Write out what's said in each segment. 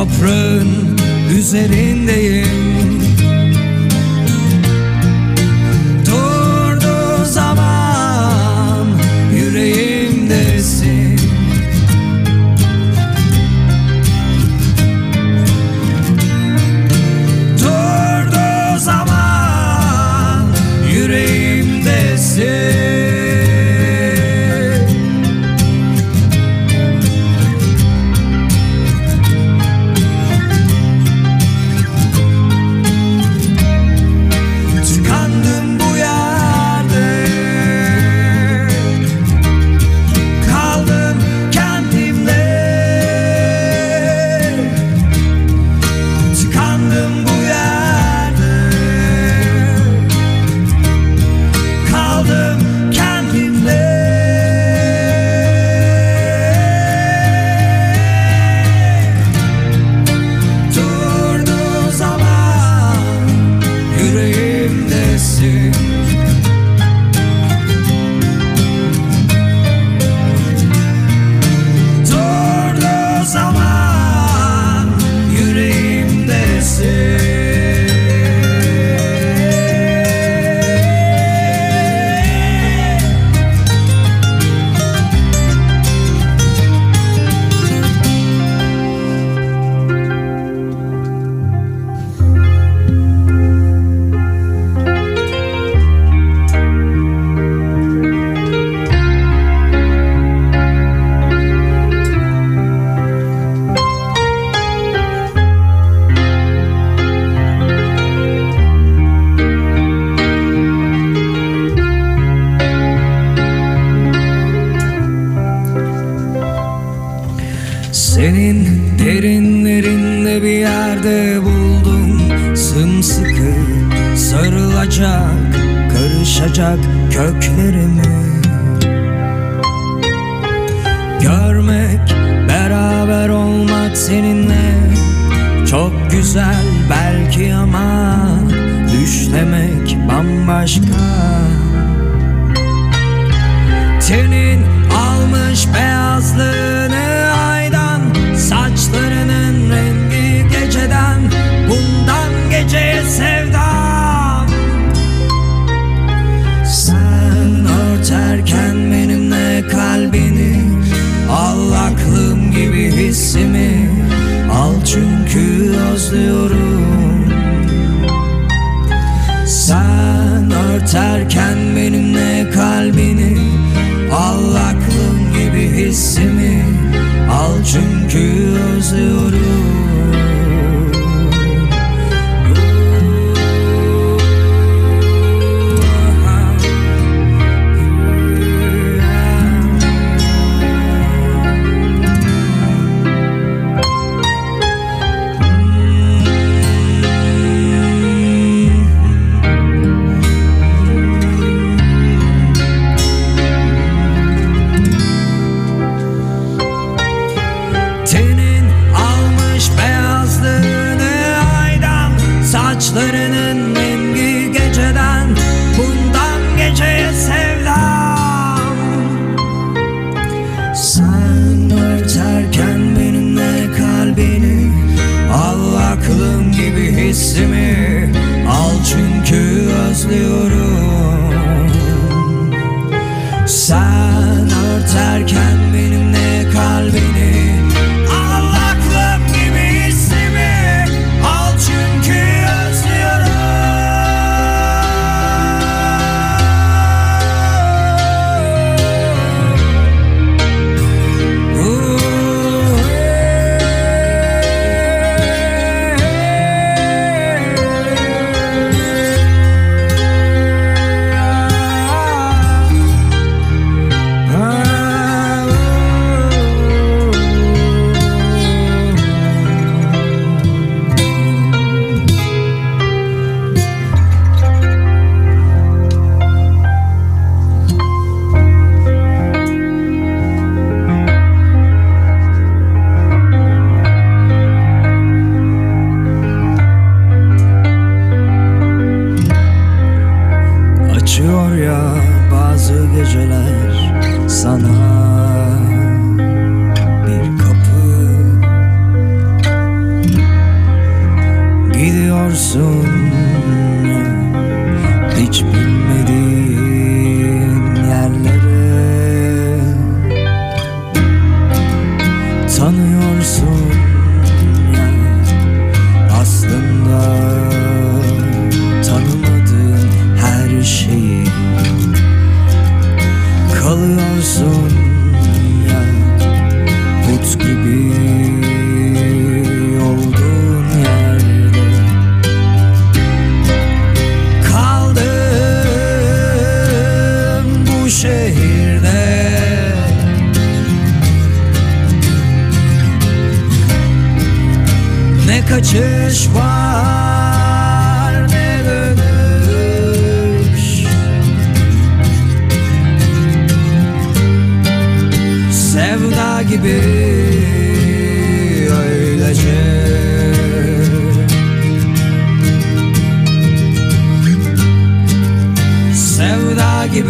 Toprağın üzerindeyim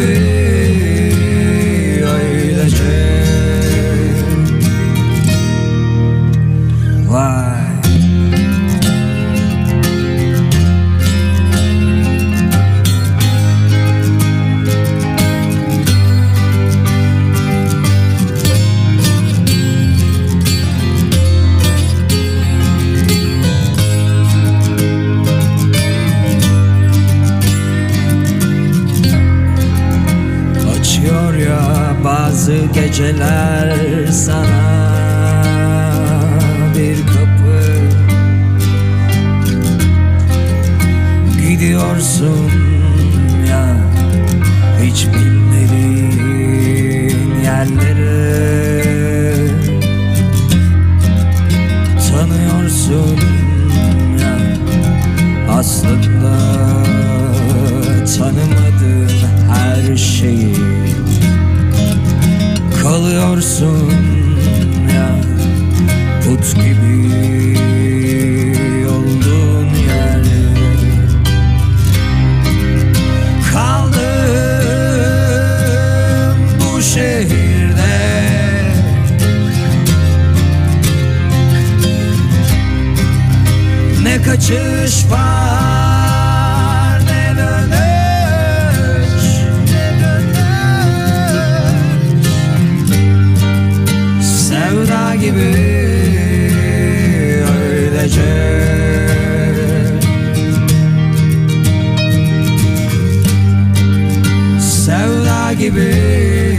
baby. söyleyeyim ya Aslında tanımadığın her şeyi Kalıyorsun ya put gibi. kaçış var. Ne dönüş ne dönüş. Sevda gibi öylece Sevda gibi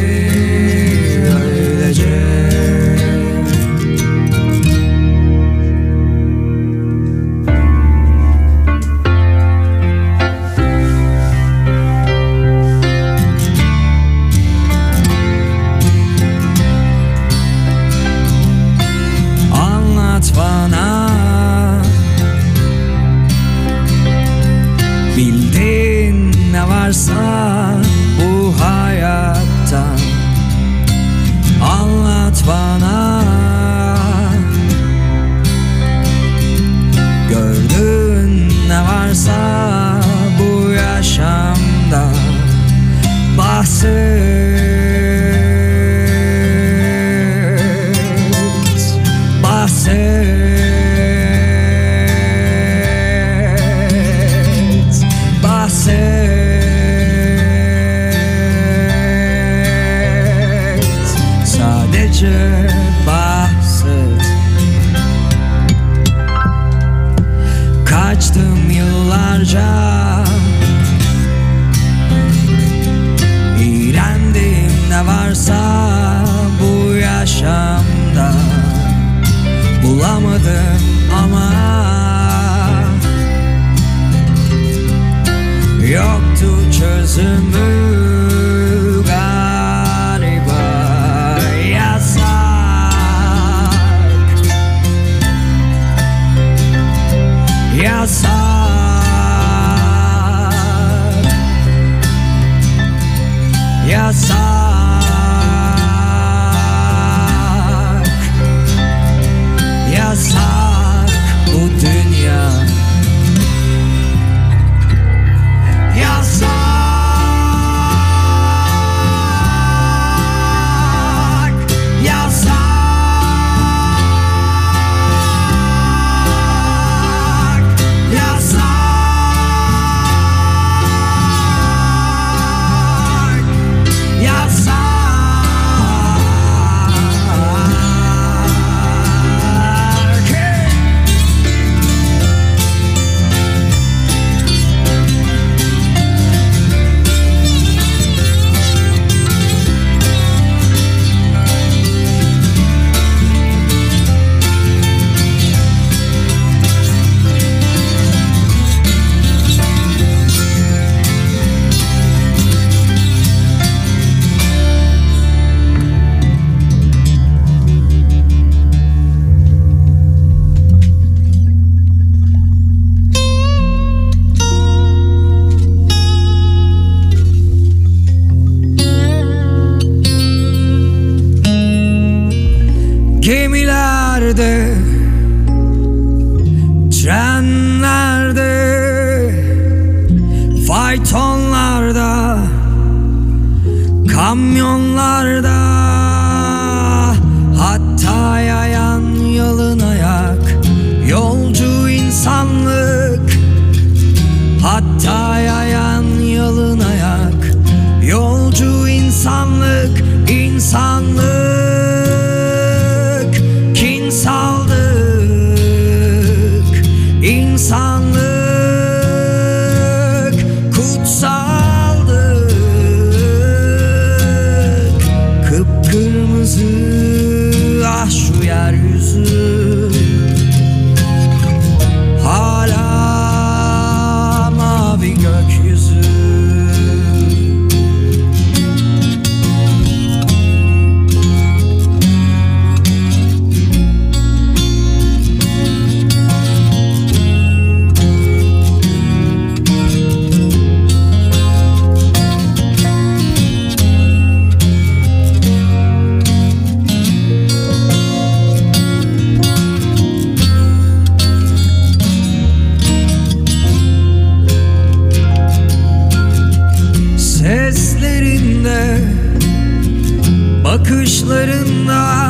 essa 伤了 Bakışlarında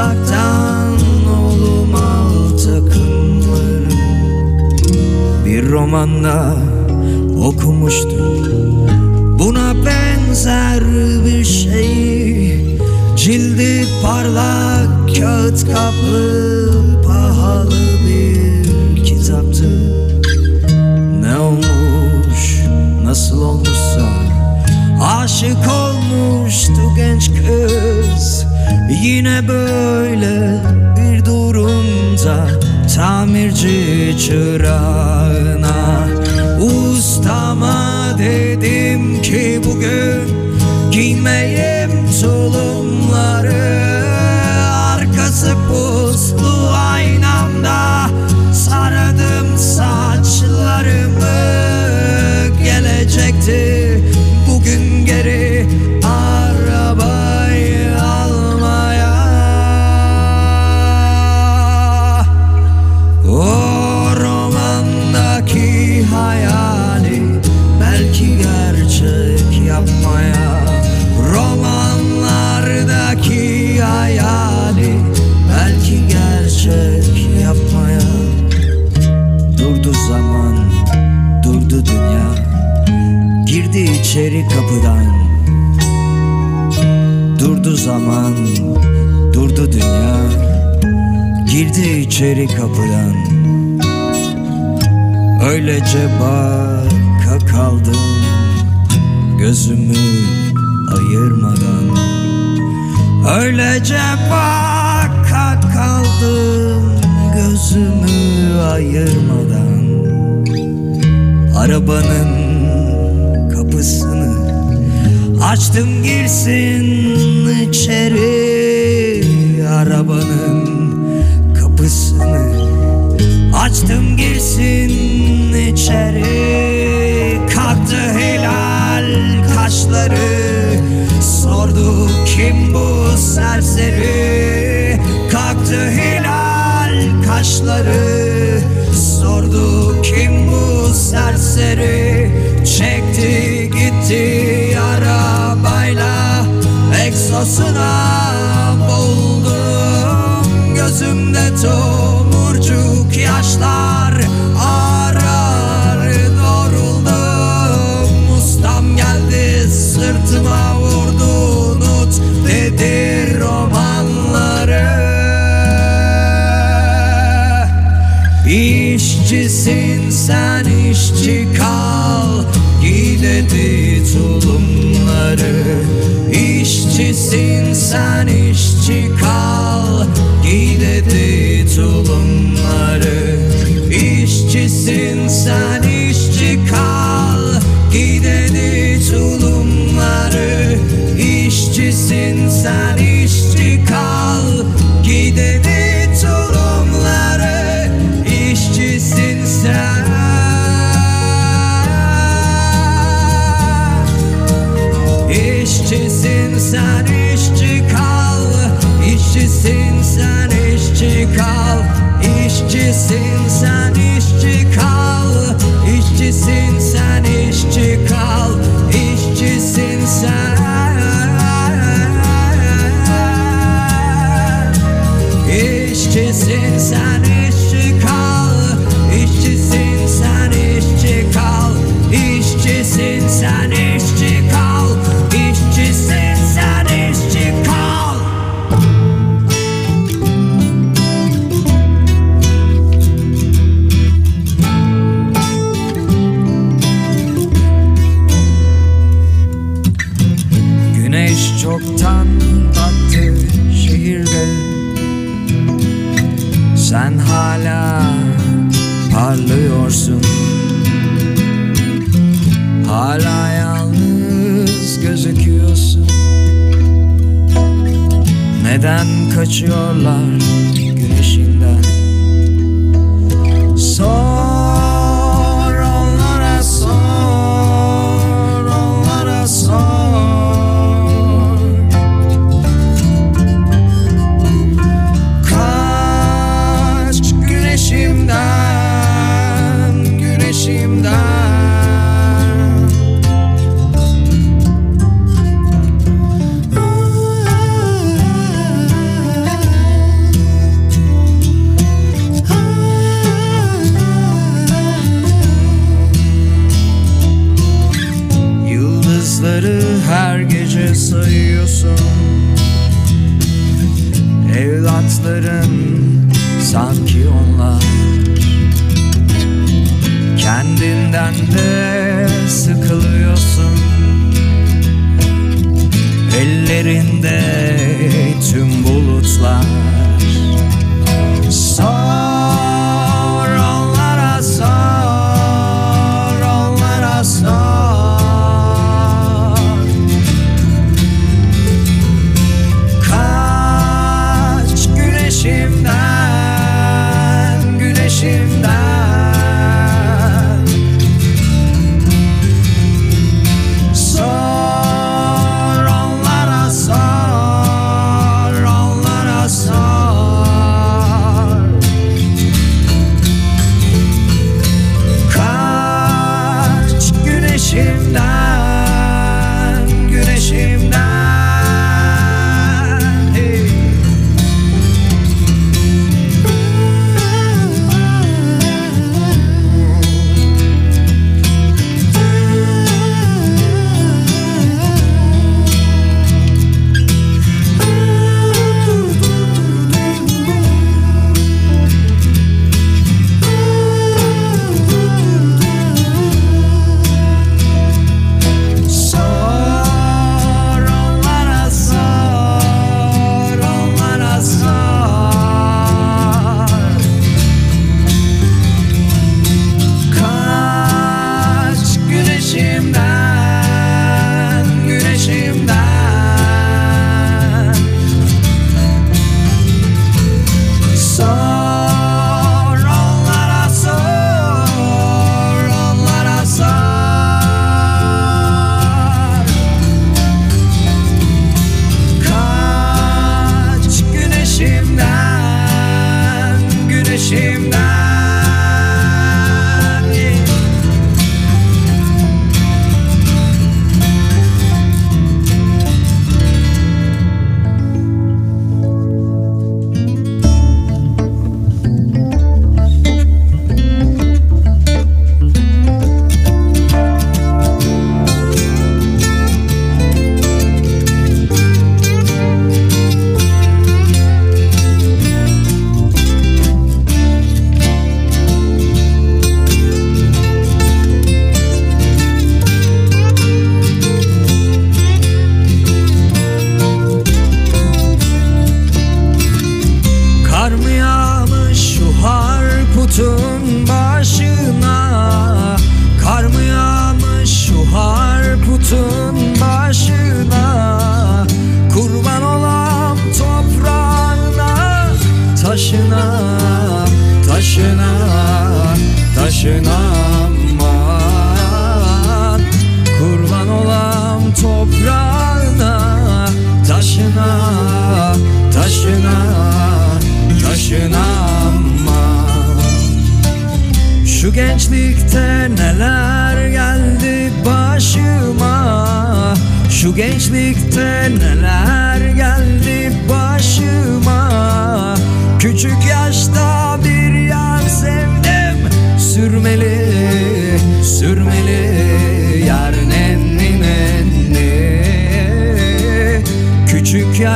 uzaktan oğlum al takımlarım Bir romanda okumuştum. Buna benzer bir şey. Cildi parlak kağıt kaplı pahalı bir kitaptı. Ne olmuş nasıl olmuşsa Aşık olmuştu genç kız. Yine böyle bir durumda Tamirci çırağına Ustama dedim ki bugün Giymeyim tulumları içeri kapıdan. Durdu zaman Durdu dünya. Girdi içeri kapıdan. Öylece baka kaldım Gözümü ayırmadan. Öylece baka kaldım Gözümü ayırmadan. Arabanın kapısını Açtım girsin içeri Arabanın kapısını. Açtım girsin içeri Kalktı hilal kaşları. Sordu kim bu serseri? Kalktı hilal kaşları. Sordu kim bu serseri? Çekti gitti Egzosuna buldum Gözümde tomurcuk yaşlar Arar doğruldum. Ustam geldi sırtıma vurdu Unut dedi romanları. İşçisin sen işçi kal Giy dedi tulumları İşçisin sen işçi kal. Giy dedi tulumları. İşçisin sen sen işçi kal İşçisin sen işçi kal. İşçisin sen işçi kal İşçisin sen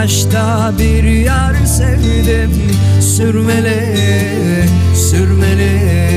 yaşta bir yar sevdim. Sürmeli, sürmeli